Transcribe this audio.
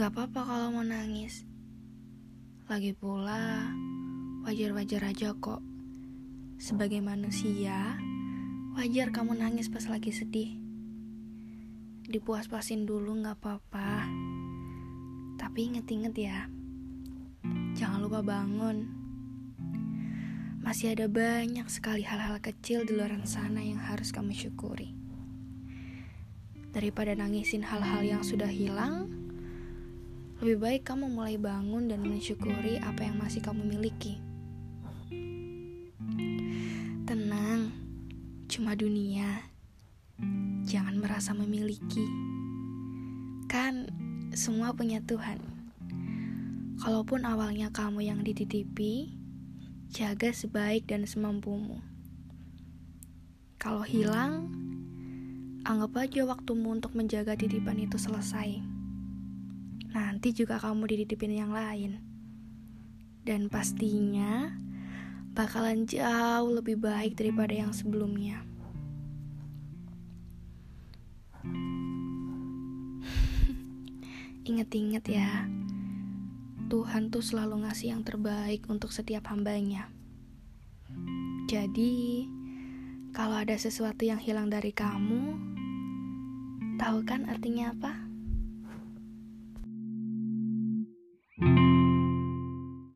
Gak apa-apa kalau mau nangis. Lagi pula, wajar-wajar aja kok. Sebagai manusia, wajar kamu nangis pas lagi sedih. Dipuas-puasin dulu gak apa-apa. Tapi inget-inget ya, jangan lupa bangun. Masih ada banyak sekali hal-hal kecil di luar sana yang harus kamu syukuri. Daripada nangisin hal-hal yang sudah hilang, lebih baik kamu mulai bangun dan mensyukuri apa yang masih kamu miliki. Tenang, cuma dunia. Jangan merasa memiliki. Kan semua punya Tuhan. Kalaupun awalnya kamu yang dititipi, jaga sebaik dan semampumu. Kalau hilang, anggap aja waktumu untuk menjaga titipan itu selesai nanti juga kamu dititipin yang lain. Dan pastinya bakalan jauh lebih baik daripada yang sebelumnya. Ingat-ingat ya, Tuhan tuh selalu ngasih yang terbaik untuk setiap hambanya. Jadi, kalau ada sesuatu yang hilang dari kamu, tahu kan artinya apa?